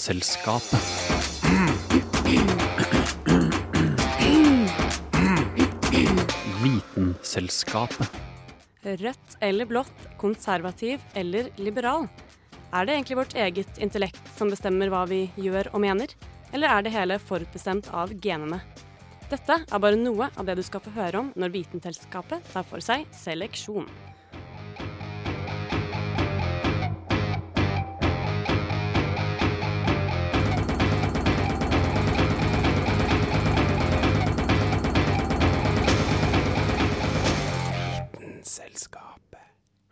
Vitenselskapet. Vitenselskapet. Rødt eller blått, konservativ eller liberal? Er det egentlig vårt eget intellekt som bestemmer hva vi gjør og mener, eller er det hele forutbestemt av genene? Dette er bare noe av det du skal få høre om når Vitenselskapet tar for seg seleksjon.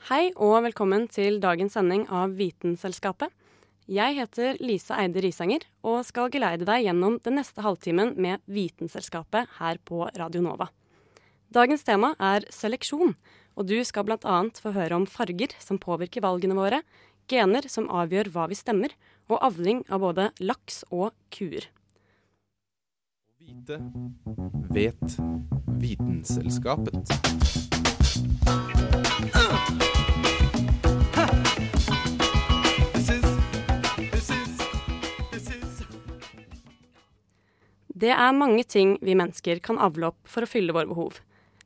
Hei og velkommen til dagens sending av Vitenselskapet. Jeg heter Lise Eide Risanger og skal geleide deg gjennom den neste halvtimen med Vitenselskapet her på Radio Nova. Dagens tema er seleksjon, og du skal bl.a. få høre om farger som påvirker valgene våre, gener som avgjør hva vi stemmer, og avling av både laks og kuer. Vite vet Vitenselskapet. Det er mange ting vi mennesker kan avle opp for å fylle våre behov.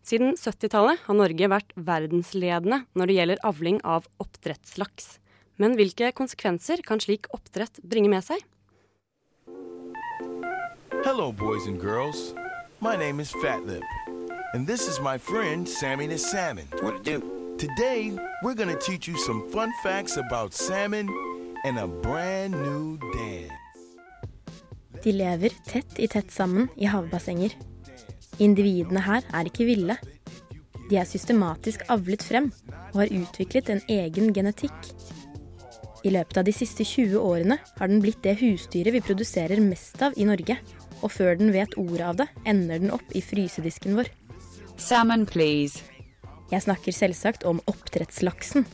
Siden 70-tallet har Norge vært verdensledende når det gjelder avling av oppdrettslaks. Men hvilke konsekvenser kan slik oppdrett bringe med seg? Hello, boys and girls. My name is Fatlip, and this is my friend Sammy the Salmon. What to do? Today, we're gonna teach you some fun facts about salmon and a brand new dance. De lever tett i tett sammen i havbassenger. Individene her er ikke ville. De er systematisk avlet frem og har utviklet en egen genetikk. I løpet av de siste 20 årene har den blitt det husdyret vi produserer mest av i Norge. Og før den vet ordet av det, ender den opp i frysedisken vår. Salmon, please. Jeg snakker selvsagt om oppdrettslaksen.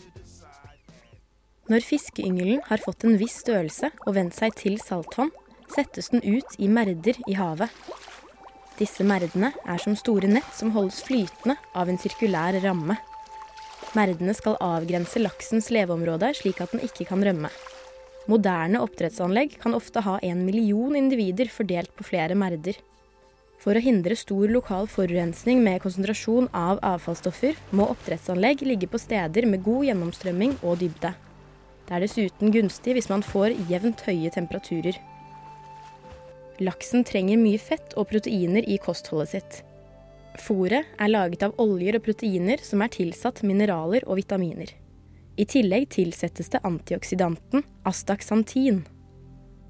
Når fiskeyngelen har fått en viss størrelse og vent seg til saltvann, settes den ut i merder i havet. Disse merdene er som store nett som holdes flytende av en sirkulær ramme. Merdene skal avgrense laksens leveområde slik at den ikke kan rømme. Moderne oppdrettsanlegg kan ofte ha en million individer fordelt på flere merder. For å hindre stor lokal forurensning med konsentrasjon av avfallsstoffer, må oppdrettsanlegg ligge på steder med god gjennomstrømming og dybde. Det er dessuten gunstig hvis man får jevnt høye temperaturer. Laksen trenger mye fett og proteiner i kostholdet sitt. Fôret er laget av oljer og proteiner som er tilsatt mineraler og vitaminer. I tillegg tilsettes det antioksidanten astaxantin.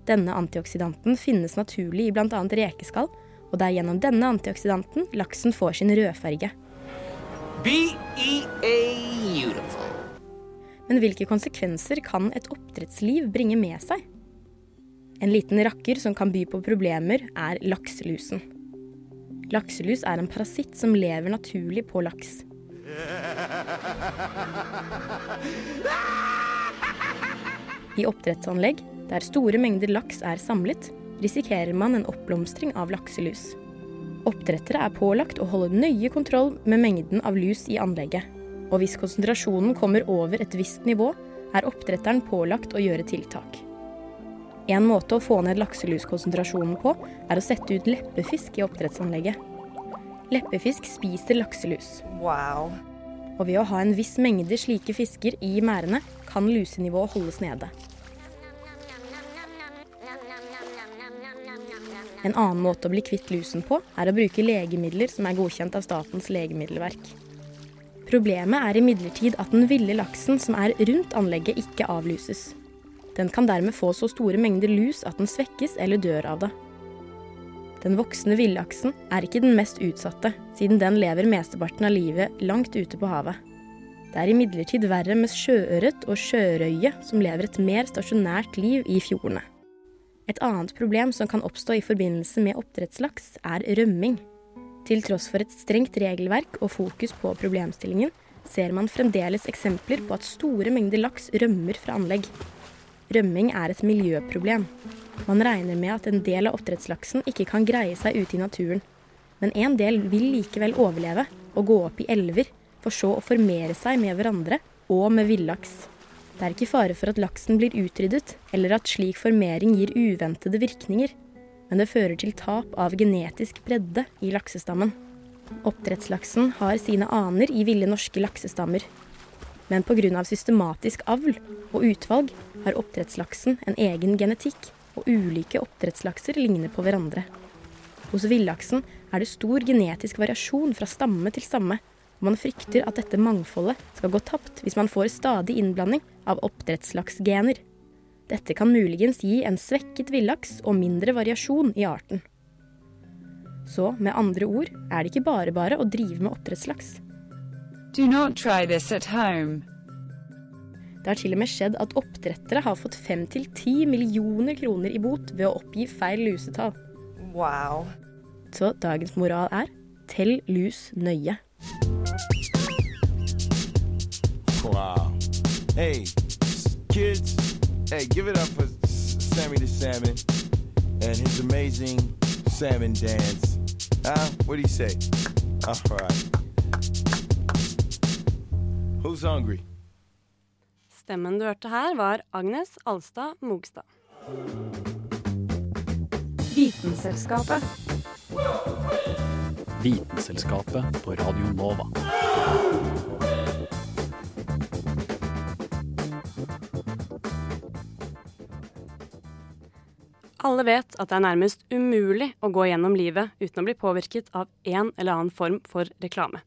Denne antioksidanten finnes naturlig i bl.a. rekeskall, og det er gjennom denne antioksidanten laksen får sin rødfarge. B-E-A-beautiful. Men hvilke konsekvenser kan et oppdrettsliv bringe med seg? En liten rakker som kan by på problemer, er lakselusen. Lakselus er en parasitt som lever naturlig på laks. I oppdrettsanlegg, der store mengder laks er samlet, risikerer man en oppblomstring av lakselus. Oppdrettere er pålagt å holde nøye kontroll med mengden av lus i anlegget. Og hvis konsentrasjonen kommer over et visst nivå, er oppdretteren pålagt å gjøre tiltak. En måte å få ned lakseluskonsentrasjonen på, er å sette ut leppefisk i oppdrettsanlegget. Leppefisk spiser lakselus. Wow. Og ved å ha en viss mengde slike fisker i merdene, kan lusenivået holdes nede. En annen måte å bli kvitt lusen på, er å bruke legemidler som er godkjent av Statens legemiddelverk. Problemet er imidlertid at den ville laksen som er rundt anlegget, ikke avluses. Den kan dermed få så store mengder lus at den svekkes eller dør av det. Den voksne villaksen er ikke den mest utsatte, siden den lever mesteparten av livet langt ute på havet. Det er imidlertid verre med sjøørret og sjørøye, som lever et mer stasjonært liv i fjordene. Et annet problem som kan oppstå i forbindelse med oppdrettslaks, er rømming. Til tross for et strengt regelverk og fokus på problemstillingen, ser man fremdeles eksempler på at store mengder laks rømmer fra anlegg. Rømming er et miljøproblem. Man regner med at en del av oppdrettslaksen ikke kan greie seg ute i naturen. Men en del vil likevel overleve og gå opp i elver, for så å formere seg med hverandre og med villaks. Det er ikke fare for at laksen blir utryddet, eller at slik formering gir uventede virkninger, men det fører til tap av genetisk bredde i laksestammen. Oppdrettslaksen har sine aner i ville norske laksestammer. Men pga. systematisk avl og utvalg har oppdrettslaksen en egen genetikk, og ulike oppdrettslakser ligner på hverandre. Hos villaksen er det stor genetisk variasjon fra stamme til stamme, og man frykter at dette mangfoldet skal gå tapt hvis man får stadig innblanding av oppdrettslaksgener. Dette kan muligens gi en svekket villaks og mindre variasjon i arten. Så med andre ord er det ikke bare bare å drive med oppdrettslaks. Do not try this at home. Det har til og med skjedd at oppdrettere har fått fem til ti millioner kroner i bot ved å oppgi feil lusetall. Wow. Så dagens moral er tell lus nøye. Wow. Hey, kids, hey, give it up for Sammy the Salmon and his amazing salmon dance. Huh? What do you say? All right. Who's hungry? Stemmen du hørte her, var Agnes Alstad Mogstad. Vitenselskapet. Vitenselskapet på Radio Nova. Alle vet at det er nærmest umulig å gå gjennom livet uten å bli påvirket av en eller annen form for reklame.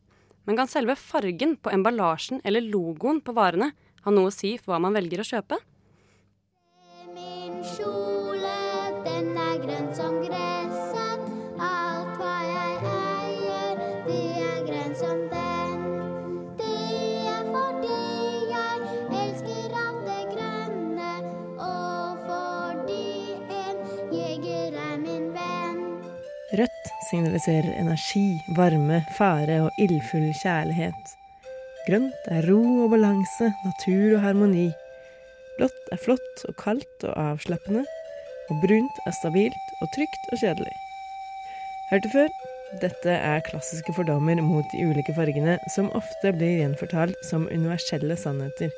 Men kan selve fargen på emballasjen eller logoen på varene ha noe å si for hva man velger å kjøpe? Min kjole, den er grønn som gresset. Signaliserer energi, varme, fare og ildfull kjærlighet. Grønt er ro og balanse, natur og harmoni. Blått er flott og kaldt og avslappende. Og brunt er stabilt og trygt og kjedelig. Hørte før? Dette er klassiske fordommer mot de ulike fargene, som ofte blir gjenfortalt som universelle sannheter.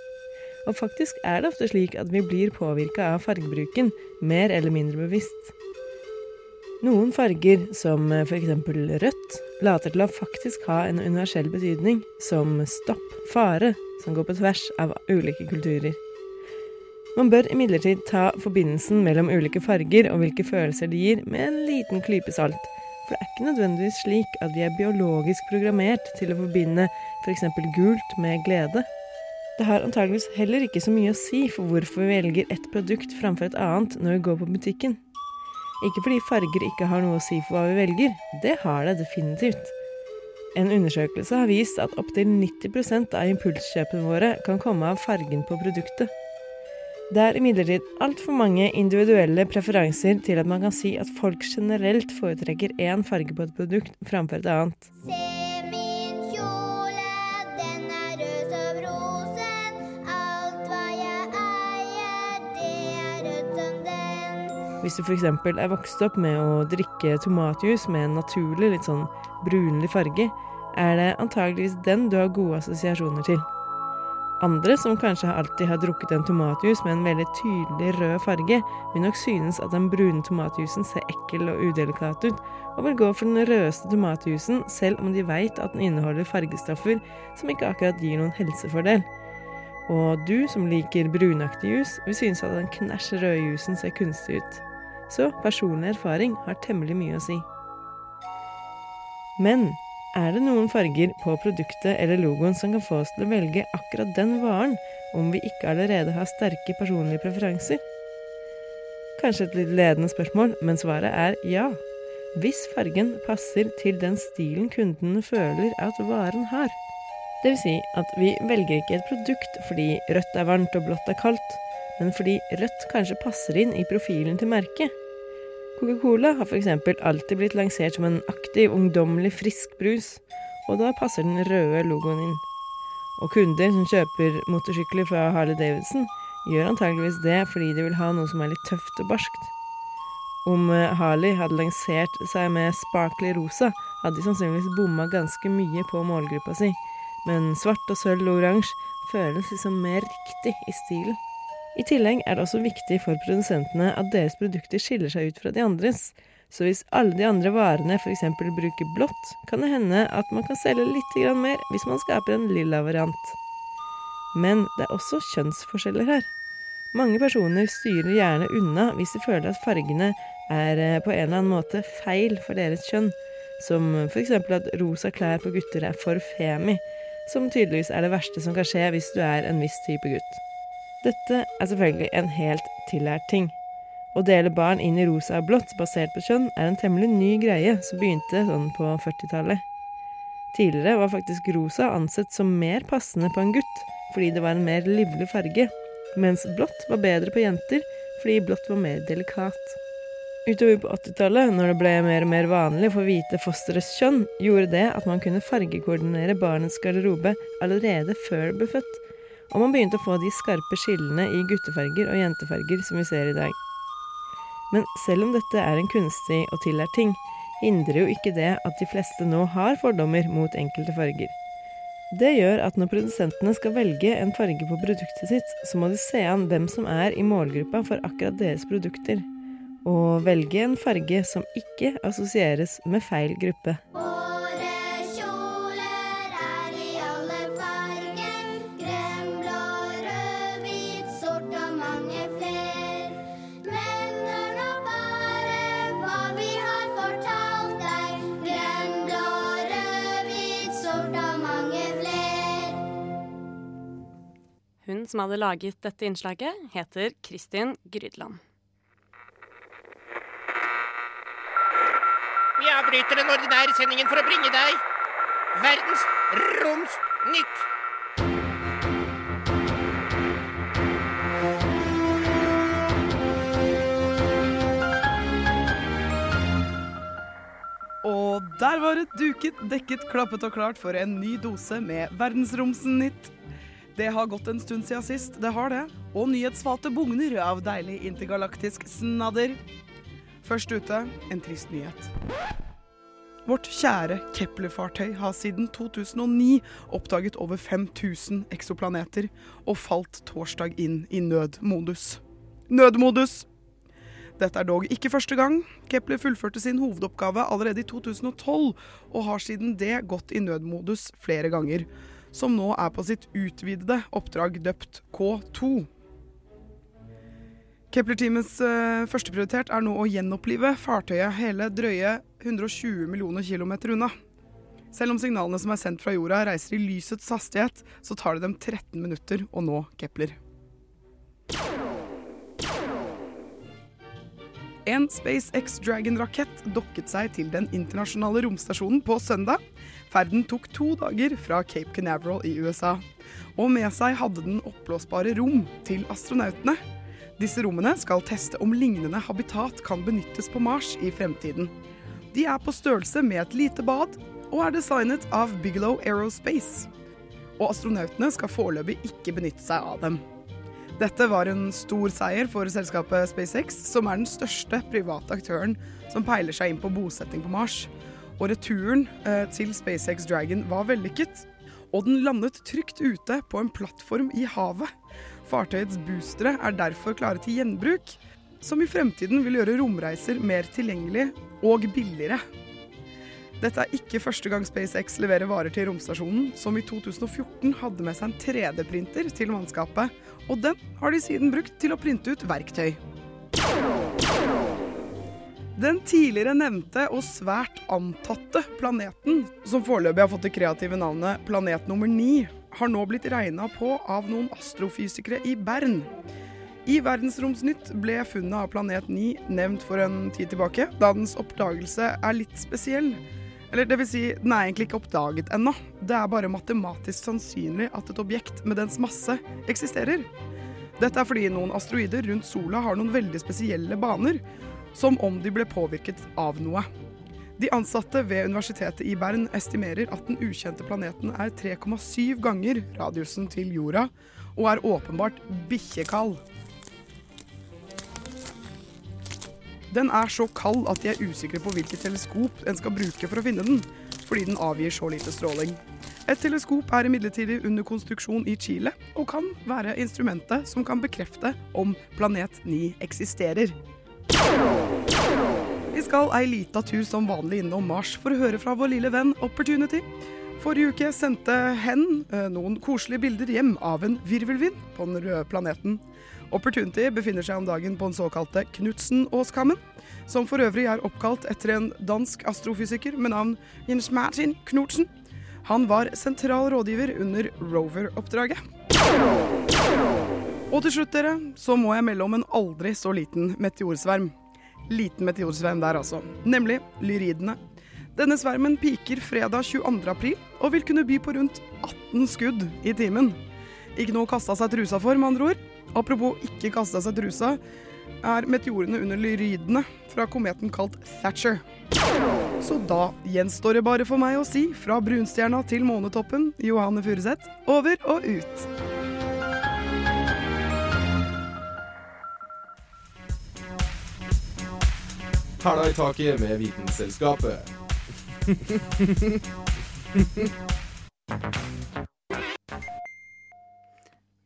Og faktisk er det ofte slik at vi blir påvirka av fargebruken, mer eller mindre bevisst. Noen farger, som f.eks. rødt, later til å faktisk ha en universell betydning, som stopp, fare, som går på tvers av ulike kulturer. Man bør imidlertid ta forbindelsen mellom ulike farger og hvilke følelser de gir, med en liten klype salt. For det er ikke nødvendigvis slik at vi er biologisk programmert til å forbinde f.eks. gult med glede. Det har antageligvis heller ikke så mye å si for hvorfor vi velger ett produkt framfor et annet når vi går på butikken. Ikke fordi farger ikke har noe å si for hva vi velger, det har det definitivt. En undersøkelse har vist at opptil 90% av impulskjøpene våre kan komme av fargen på produktet. Det er imidlertid altfor mange individuelle preferanser til at man kan si at folk generelt foretrekker én farge på et produkt framfor et annet. Hvis du f.eks. er vokst opp med å drikke tomatjus med en naturlig, litt sånn brunlig farge, er det antageligvis den du har gode assosiasjoner til. Andre som kanskje alltid har drukket en tomatjus med en veldig tydelig rød farge, vil nok synes at den brune tomatjusen ser ekkel og udelikat ut, og vil gå for den rødeste tomatjusen selv om de veit at den inneholder fargestoffer som ikke akkurat gir noen helsefordel. Og du som liker brunaktig jus, vil synes at den knæsj røde jusen ser kunstig ut. Så personlig erfaring har temmelig mye å si. Men er det noen farger på produktet eller logoen som kan få oss til å velge akkurat den varen, om vi ikke allerede har sterke personlige preferanser? Kanskje et litt ledende spørsmål, men svaret er ja. Hvis fargen passer til den stilen kundene føler at varen har. Det vil si at vi velger ikke et produkt fordi rødt er varmt og blått er kaldt, men fordi rødt kanskje passer inn i profilen til merket. Coca-Cola har f.eks. alltid blitt lansert som en aktiv, ungdommelig, frisk brus, og da passer den røde logoen inn. Og kunder som kjøper motorsykler fra Harley Davidson, gjør antageligvis det fordi de vil ha noe som er litt tøft og barskt. Om eh, Harley hadde lansert seg med sparkly rosa, hadde de sannsynligvis bomma ganske mye på målgruppa si, men svart og sølv og oransje føles liksom mer riktig i stilen. I tillegg er det også viktig for produsentene at deres produkter skiller seg ut fra de andres. Så hvis alle de andre varene f.eks. bruker blått, kan det hende at man kan selge litt mer hvis man skaper en lilla variant. Men det er også kjønnsforskjeller her. Mange personer styrer gjerne unna hvis de føler at fargene er eh, på en eller annen måte feil for deres kjønn, som f.eks. at rosa klær på gutter er for femi, som tydeligvis er det verste som kan skje hvis du er en viss type gutt. Dette er selvfølgelig en helt tillært ting. Å dele barn inn i rosa og blått basert på kjønn er en temmelig ny greie som begynte sånn på 40-tallet. Tidligere var faktisk rosa ansett som mer passende på en gutt, fordi det var en mer livlig farge, mens blått var bedre på jenter fordi blått var mer delikat. Utover på 80-tallet, når det ble mer og mer vanlig for hvite fosteres kjønn, gjorde det at man kunne fargekoordinere barnets garderobe allerede før det ble født, og man begynte å få de skarpe skillene i guttefarger og jentefarger som vi ser i dag. Men selv om dette er en kunstig og tillært ting, hindrer jo ikke det at de fleste nå har fordommer mot enkelte farger. Det gjør at når produsentene skal velge en farge på produktet sitt, så må de se an hvem som er i målgruppa for akkurat deres produkter, og velge en farge som ikke assosieres med feil gruppe. Som hadde laget dette innslaget, heter Kristin Grydland. Vi avbryter den ordinære sendingen for å bringe deg Verdens Romsnytt. Og der var det duket, dekket, klappet og klart for en ny dose med Verdensromsnytt. Det har gått en stund siden sist, det har det. Og nyhetsfatet bugner av deilig intergalaktisk snadder. Først ute en trist nyhet. Vårt kjære Kepler-fartøy har siden 2009 oppdaget over 5000 eksoplaneter og falt torsdag inn i nødmodus. Nødmodus! Dette er dog ikke første gang. Kepler fullførte sin hovedoppgave allerede i 2012, og har siden det gått i nødmodus flere ganger som nå er på sitt utvidede oppdrag døpt K2. Kepler-teamets uh, førsteprioritet er nå å gjenopplive fartøyet hele drøye 120 millioner kilometer unna. Selv om signalene som er sendt fra jorda reiser i lysets hastighet, så tar det dem 13 minutter å nå Kepler. En SpaceX Dragon-rakett dokket seg til den internasjonale romstasjonen på søndag. Ferden tok to dager fra Cape Canaveral i USA. Og med seg hadde den oppblåsbare rom til astronautene. Disse rommene skal teste om lignende habitat kan benyttes på Mars i fremtiden. De er på størrelse med et lite bad, og er designet av Bigelow Aerospace. Og astronautene skal foreløpig ikke benytte seg av dem. Dette var en stor seier for selskapet SpaceX, som er den største private aktøren som peiler seg inn på bosetting på Mars. Og returen eh, til SpaceX Dragon var vellykket, og den landet trygt ute på en plattform i havet. Fartøyets boostere er derfor klare til gjenbruk, som i fremtiden vil gjøre romreiser mer tilgjengelig og billigere. Dette er ikke første gang SpaceX leverer varer til romstasjonen, som i 2014 hadde med seg en 3D-printer til mannskapet, og den har de siden brukt til å printe ut verktøy. Den tidligere nevnte og svært antatte planeten, som foreløpig har fått det kreative navnet planet nummer ni, har nå blitt regna på av noen astrofysikere i Bern. I Verdensromsnytt ble funnet av planet 9 nevnt for en tid tilbake, da dens oppdagelse er litt spesiell. Eller det vil si, den er egentlig ikke oppdaget ennå. Det er bare matematisk sannsynlig at et objekt med dens masse eksisterer. Dette er fordi noen asteroider rundt sola har noen veldig spesielle baner, som om de ble påvirket av noe. De ansatte ved universitetet i Bern estimerer at den ukjente planeten er 3,7 ganger radiusen til jorda, og er åpenbart bikkjekald. Den er så kald at de er usikre på hvilket teleskop en skal bruke for å finne den, fordi den avgir så lite stråling. Et teleskop er imidlertid under konstruksjon i Chile, og kan være instrumentet som kan bekrefte om planet 9 eksisterer. Vi skal ei lita tur som vanlig innom Mars for å høre fra vår lille venn Opportunity. Forrige uke sendte hen eh, noen koselige bilder hjem av en virvelvind på den røde planeten. Opportunity befinner seg om dagen på den såkalte Knutsen-åskammen, som for øvrig er oppkalt etter en dansk astrofysiker med navn Jens Martin Knutsen. Han var sentral rådgiver under Rover-oppdraget. Og til slutt, dere, så må jeg melde om en aldri så liten meteorsverm. Liten meteorsverm der, altså. Nemlig lyridene. Denne svermen piker fredag 22. april og vil kunne by på rundt 18 skudd i timen. Ikke noe å kaste seg trusa for, med andre ord. Apropos ikke kaste seg trusa, er meteorene under lyridene fra kometen kalt Thatcher. Så da gjenstår det bare for meg å si fra brunstjerna til månetoppen, Johanne Furuseth, over og ut. Hæla i taket med Vitenselskapet.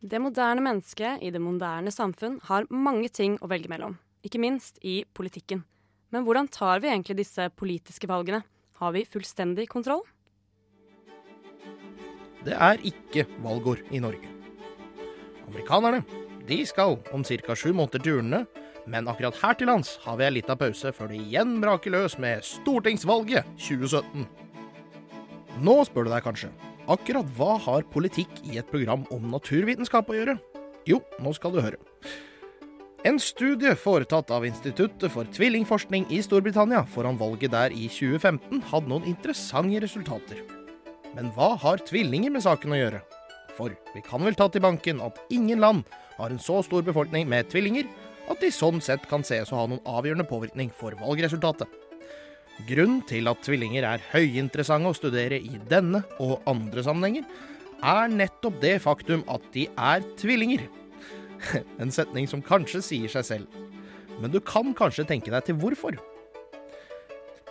Det moderne mennesket i det moderne samfunn har mange ting å velge mellom, ikke minst i politikken. Men hvordan tar vi egentlig disse politiske valgene? Har vi fullstendig kontroll? Det er ikke valgår i Norge. Amerikanerne de skal om ca. sju måneder til urnene, men akkurat her til lands har vi ei lita pause før det igjen braker løs med stortingsvalget 2017. Nå spør du deg kanskje, akkurat hva har politikk i et program om naturvitenskap å gjøre? Jo, nå skal du høre. En studie foretatt av Instituttet for tvillingforskning i Storbritannia foran valget der i 2015 hadde noen interessante resultater. Men hva har tvillinger med saken å gjøre? For vi kan vel ta til banken at ingen land har en så stor befolkning med tvillinger at de sånn sett kan ses å ha noen avgjørende påvirkning for valgresultatet. Grunnen til at tvillinger er høyinteressante å studere i denne og andre sammenhenger, er nettopp det faktum at de er tvillinger. En setning som kanskje sier seg selv, men du kan kanskje tenke deg til hvorfor.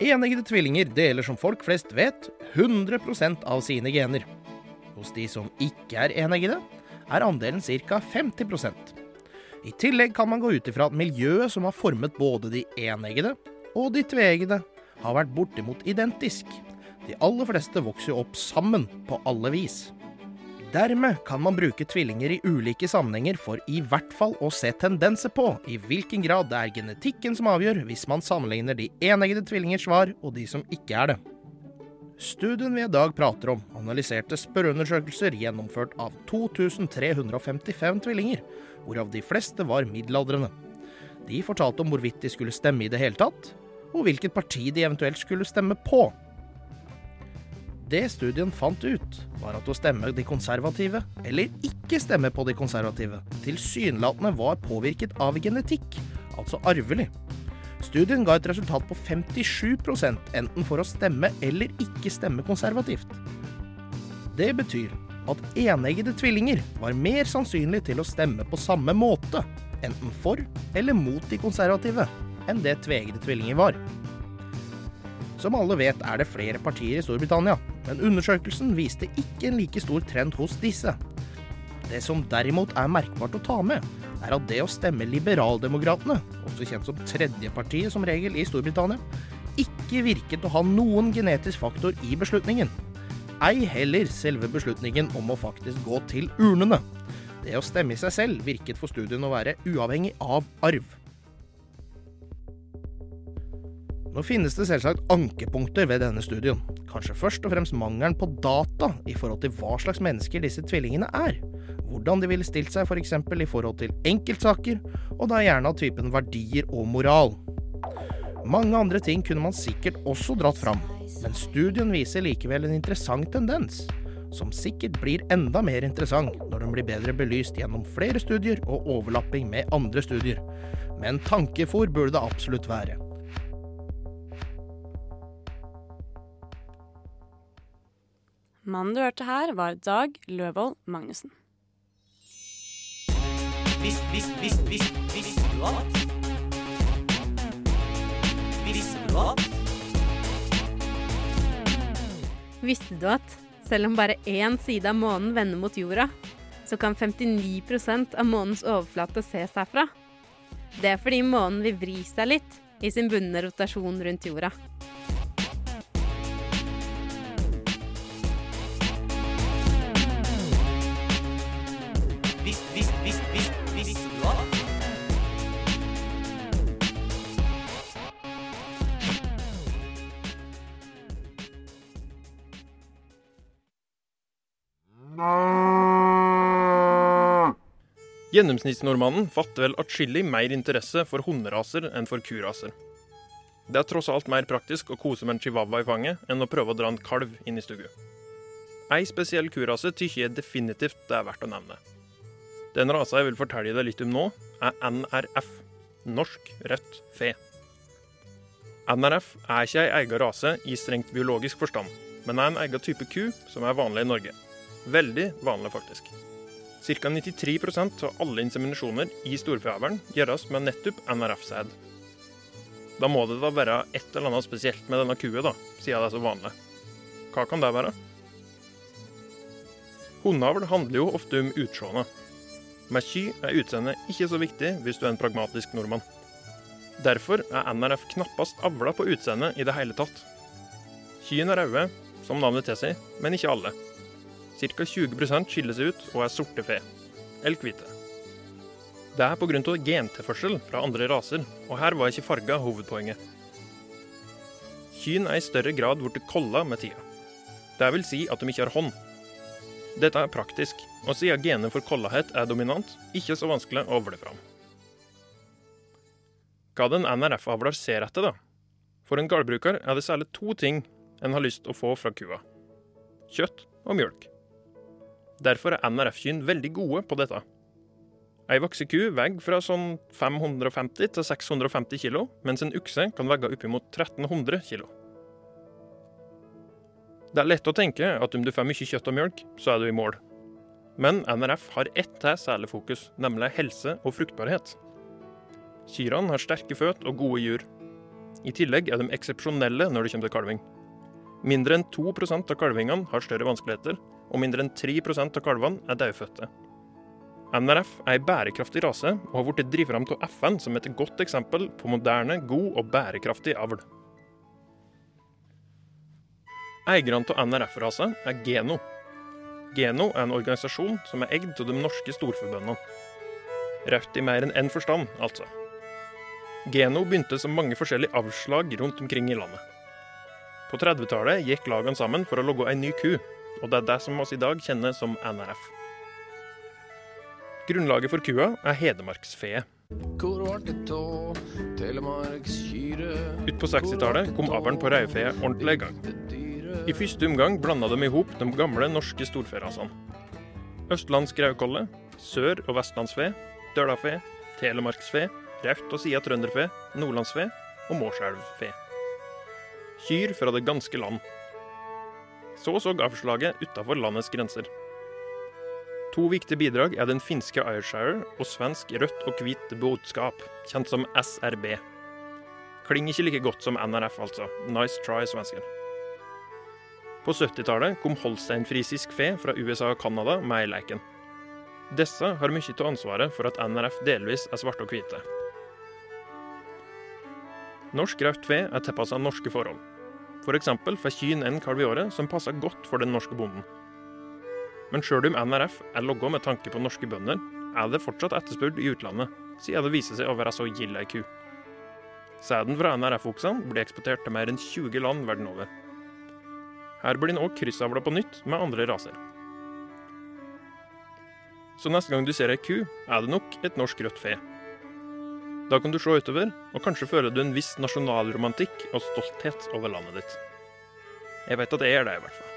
Eneggede tvillinger deler som folk flest vet 100% av sine gener. Hos de som ikke er eneggede, er andelen ca. 50 I tillegg kan man gå ut ifra at miljøet som har formet både de eneggede og de tveeggede, har vært bortimot identisk. De aller fleste vokser jo opp sammen på alle vis. Dermed kan man bruke tvillinger i ulike sammenhenger for i hvert fall å se tendenser på i hvilken grad det er genetikken som avgjør hvis man sammenligner de eneggede tvillingers svar og de som ikke er det. Studien vi i dag prater om, analyserte spørreundersøkelser gjennomført av 2355 tvillinger, hvorav de fleste var middelaldrende. De fortalte om hvorvidt de skulle stemme i det hele tatt, og hvilket parti de eventuelt skulle stemme på. Det studien fant ut, var at å stemme de konservative, eller ikke stemme på de konservative, tilsynelatende var påvirket av genetikk, altså arvelig. Studien ga et resultat på 57% enten for å stemme eller ikke stemme konservativt. Det betyr at eneggede tvillinger var mer sannsynlig til å stemme på samme måte, enten for eller mot de konservative, enn det tveeggede tvillinger var. Som alle vet er det flere partier i Storbritannia, men undersøkelsen viste ikke en like stor trend hos disse. Det som derimot er merkbart å ta med, er at det å stemme Liberaldemokratene, også kjent som tredjepartiet som regel i Storbritannia, ikke virket å ha noen genetisk faktor i beslutningen. Ei heller selve beslutningen om å faktisk gå til urnene. Det å stemme i seg selv virket for studien å være uavhengig av arv. Nå finnes det selvsagt ankepunkter ved denne studien. Kanskje først og fremst mangelen på data i forhold til hva slags mennesker disse tvillingene er. Hvordan de ville stilt seg f.eks. For i forhold til enkeltsaker, og da gjerne av typen verdier og moral. Mange andre ting kunne man sikkert også dratt fram, men studien viser likevel en interessant tendens. Som sikkert blir enda mer interessant når den blir bedre belyst gjennom flere studier og overlapping med andre studier. Men tankefòr burde det absolutt være. Mannen du hørte her, var Dag Løvold Magnussen. Visst, visst, visst, visst, visste du at? Visste du at? Visste du at? Selv om bare én side av månen vender mot jorda, så kan 59% av månens overflate ses herfra. Det er fordi månen vil vri seg litt i sin bundne rotasjon rundt jorda. Gjennomsnittsnordmannen fatter vel atskillig mer interesse for hunderaser enn for kuraser. Det er tross alt mer praktisk å kose med en chihuahua i fanget enn å prøve å dra en kalv inn i stugu. Ei spesiell kurase tykker jeg definitivt det er verdt å nevne. Den rasa jeg vil fortelle deg litt om nå, er NRF. Norsk rødt fe. NRF er ikke ei egen rase i strengt biologisk forstand, men er en egen type ku som er vanlig i Norge. Veldig vanlig, faktisk. Ca. 93% av alle inseminasjoner i storfeavlen gjøres med nettopp NRF-sæd. Da må det da være et eller annet spesielt med denne kua, da, siden det er så vanlig. Hva kan det være? Hundeavl handler jo ofte om utseende. Med ky er utseendet ikke så viktig hvis du er en pragmatisk nordmann. Derfor er NRF knappast avla på utseendet i det hele tatt. Kyen er røde, som navnet tilsier, men ikke alle. Ca. 20 skiller seg ut og er sorte fe, eller hvite. Det er pga. gentilførsel fra andre raser, og her var ikke farga hovedpoenget. Kyn er i større grad blitt kolla med tida. Det vil si at de ikke har hånd. Dette er praktisk, og siden genet for kollahet er dominant, ikke så vanskelig å avle fram. Hva den NRF-avler ser etter, da? For en gårdbruker er det særlig to ting en har lyst å få fra kua. Kjøtt og mjølk. Derfor er NRF-kyn veldig gode på dette. Ei voksen ku veier fra sånn 550 til 650 kilo, mens en okse kan veie oppimot 1300 kilo. Det er lett å tenke at om du får mye kjøtt og melk, så er du i mål. Men NRF har ett til særlig fokus, nemlig helse og fruktbarhet. Kyrne har sterke føt og gode jur. I tillegg er de eksepsjonelle når det kommer til kalving. Mindre enn 2% av kalvingene har større vanskeligheter, og mindre enn 3% av kalvene er dødfødte. NRF er ei bærekraftig rase, og har blitt drevet fram av FN som et godt eksempel på moderne, god og bærekraftig avl. Eierne av NRF-rasa er Geno. Geno er en organisasjon som er eid av de norske storforbundene. Rødt i mer enn én forstand, altså. Geno begynte som mange forskjellige avslag rundt omkring i landet. På 30-tallet gikk lagene sammen for å logge ei ny ku, og det er det som oss i dag kjenner som NRF. Grunnlaget for kua er hedmarksfeet. Ut på 60-tallet kom avlen på rødfe ordentlig i gang. I første omgang blanda de i hop de gamle norske storferasene. Østlandsk raukolle, sør- og vestlandsfe, dølafe, telemarksfe, raut og sida trønderfe, nordlandsfe og mårselvfe. Kyr fra det ganske land. Så så avslaget utafor landets grenser. To viktige bidrag er den finske Ayrshire og svensk rødt og hvitt budskap, kjent som SRB. Klinger ikke like godt som NRF, altså. Nice try, svensker. På 70-tallet kom holsteinfrisisk fe fra USA og Canada med i leken. Disse har mye av ansvaret for at NRF delvis er svarte og hvite. Norsk rødt fe er tilpassa norske forhold. F.eks. får kyn en kalv i året som passer godt for den norske bonden. Men sjøl om NRF er logga med tanke på norske bønder, er det fortsatt etterspurt i utlandet, siden det viser seg å være så gild ei ku. Sæden fra NRF-oksene blir eksportert til mer enn 20 land verden over. Her blir den òg kryssavla på nytt med andre raser. Så neste gang du ser ei ku, er det nok et norsk rødt fe. Da kan du se utover, og kanskje føler du en viss nasjonalromantikk og stolthet over landet ditt. Jeg vet at jeg er det, i hvert fall.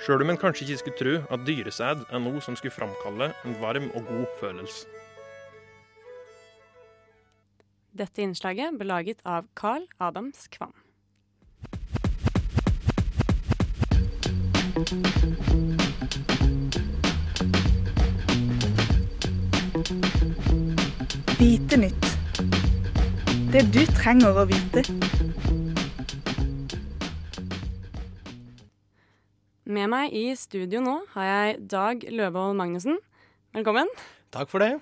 Sjøl om en kanskje ikke skulle tro at dyresæd er noe som skulle framkalle en varm og god følelse. Dette innslaget ble laget av Carl Adams Kvam. Vite nytt. Det du trenger å vite. Med meg i studio nå har jeg Dag Løvold Magnussen. Velkommen. Takk for det.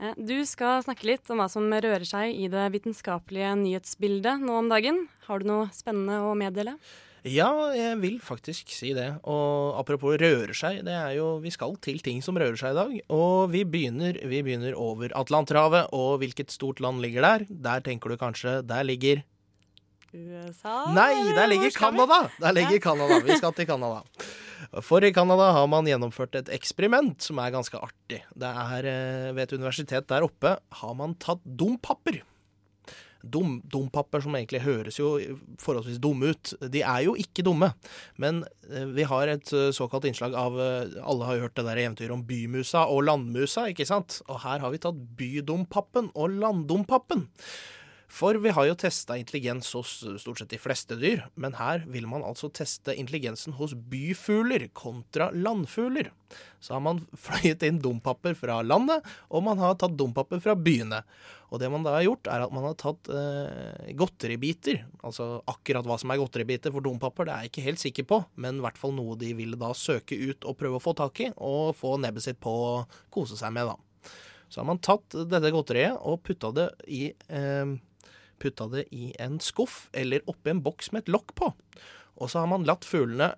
Eh, Du skal snakke litt om hva som rører seg i det vitenskapelige nyhetsbildet nå om dagen. Har du noe spennende å meddele? Ja, jeg vil faktisk si det. Og apropos rører seg, det er jo Vi skal til ting som rører seg i dag. Og vi begynner, vi begynner over Atlanterhavet. Og hvilket stort land ligger der? Der tenker du kanskje Der ligger USA? Nei, der ligger? Canada! Der ligger Canada. Vi skal til Canada. For i Canada har man gjennomført et eksperiment som er ganske artig. Det er eh, Ved et universitet der oppe har man tatt dompapper. Dum, dompapper som egentlig høres jo forholdsvis dumme ut. De er jo ikke dumme, men eh, vi har et eh, såkalt innslag av eh, Alle har jo hørt det der eventyret om bymusa og landmusa, ikke sant? Og her har vi tatt bydompappen og landdompappen. For vi har jo testa intelligens hos stort sett de fleste dyr, men her vil man altså teste intelligensen hos byfugler kontra landfugler. Så har man fløyet inn dompapper fra landet, og man har tatt dompapper fra byene. Og det man da har gjort, er at man har tatt eh, godteribiter. Altså akkurat hva som er godteribiter for dompapper, det er jeg ikke helt sikker på, men i hvert fall noe de vil da søke ut og prøve å få tak i, og få nebbet sitt på å kose seg med, da. Så har man tatt dette godteriet og putta det i eh, putta det i en skuff eller oppi en boks med et lokk på. Og så har man latt fuglene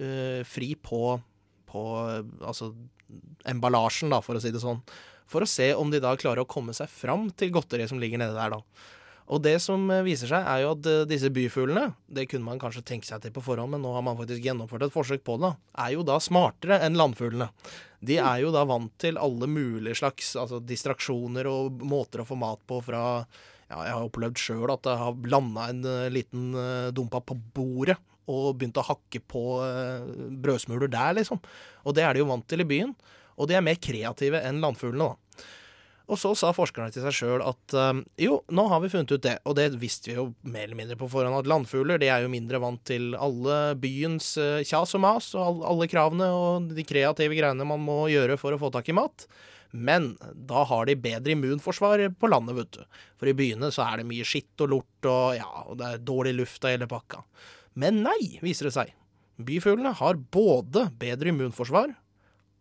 uh, fri på, på altså emballasjen, da, for å si det sånn. For å se om de da klarer å komme seg fram til godteriet som ligger nede der, da. Og det som eh, viser seg, er jo at eh, disse byfuglene, det kunne man kanskje tenke seg til på forhånd, men nå har man faktisk gjennomført et forsøk på det, er jo da smartere enn landfuglene. De er jo da vant til alle mulige slags altså distraksjoner og måter å få mat på fra ja, jeg har opplevd sjøl at det har landa en eh, liten uh, dumpa på bordet og begynt å hakke på eh, brødsmuler der, liksom. Og det er de jo vant til i byen. Og de er mer kreative enn landfuglene, da. Og så sa forskerne til seg sjøl at eh, jo, nå har vi funnet ut det, og det visste vi jo mer eller mindre på forhånd, at landfugler de er jo mindre vant til alle byens eh, kjas og mas og all, alle kravene og de kreative greiene man må gjøre for å få tak i mat. Men da har de bedre immunforsvar på landet, vet du. For i byene så er det mye skitt og lort, og ja, og det er dårlig luft av hele pakka. Men nei, viser det seg. Byfuglene har både bedre immunforsvar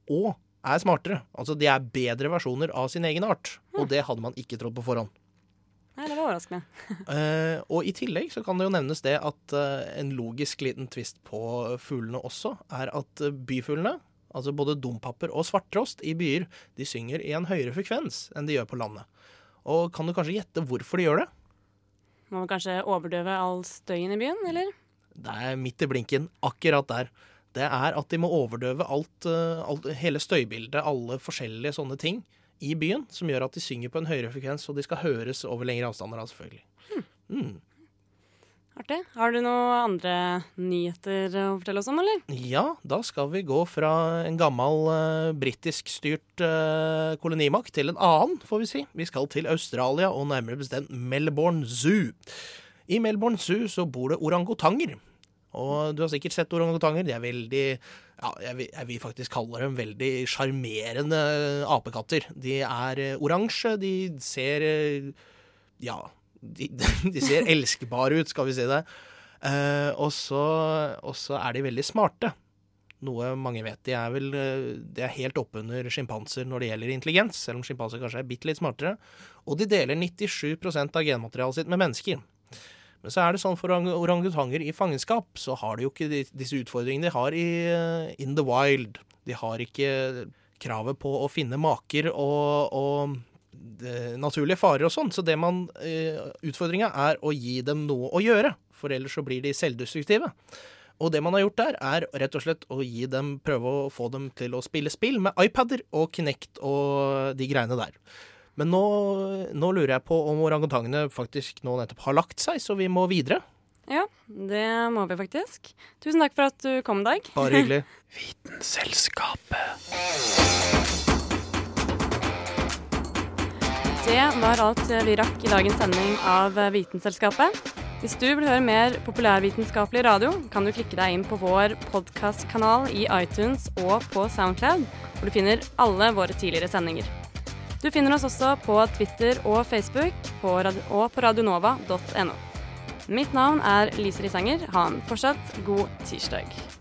og er smartere. Altså de er bedre versjoner av sin egen art. Og det hadde man ikke trodd på forhånd. Nei, det var overraskende. uh, og i tillegg så kan det jo nevnes det at uh, en logisk liten tvist på fuglene også, er at eh, byfuglene, altså både dompapper og svarttrost i byer, de synger i en høyere frekvens enn de gjør på landet. Og kan du kanskje gjette hvorfor de gjør det? Må man kanskje overdøve all støyen i byen, eller? Det er midt i blinken, akkurat der. Det er at de må overdøve alt, eh, alt hele støybildet, alle forskjellige sånne ting i byen, som gjør at de synger på en høyere frekvens, og de skal høres over lengre avstander, da, selvfølgelig. Mm. Artig. Har du noen andre nyheter å fortelle oss om, eller? Ja, da skal vi gå fra en gammel uh, britisk-styrt eh, kolonimakt til en annen, får vi si. Vi skal til Australia, og nærmere bestemt Melbourne Zoo. I Melbourne Zoo så bor det orangutanger. Og du har sikkert sett orangutanger. De er veldig ja, jeg vil, jeg vil faktisk kalle dem veldig sjarmerende apekatter. De er eh, oransje, de ser eh, Ja, de, de ser elskbare ut, skal vi si det. Eh, og så er de veldig smarte. Noe mange vet. De er vel eh, de er helt oppunder sjimpanser når det gjelder intelligens, selv om sjimpanser kanskje er bitte litt smartere. Og de deler 97% av genmaterialet sitt med mennesker. Men så er det sånn for orangutanger i fangenskap, så har de jo ikke disse utfordringene de har i eh, in the wild. De har ikke kravet på å finne maker og, og naturlige farer og sånn. Så det man eh, Utfordringa er å gi dem noe å gjøre, for ellers så blir de selvdestruktive. Og det man har gjort der, er rett og slett å gi dem, prøve å få dem til å spille spill med iPader og Kinect og de greiene der. Men nå, nå lurer jeg på om orangutangene faktisk nå nettopp har lagt seg, så vi må videre. Ja, det må vi faktisk. Tusen takk for at du kom, Dag. Bare hyggelig. Vitenselskapet. Det var alt vi rakk i dagens sending av Vitenselskapet. Hvis du vil høre mer populærvitenskapelig radio, kan du klikke deg inn på vår podkastkanal i iTunes og på Soundcloud, hvor du finner alle våre tidligere sendinger. Du finner oss også på Twitter og Facebook på og på radionova.no. Mitt navn er Lise Risanger. Ha en fortsatt god tirsdag.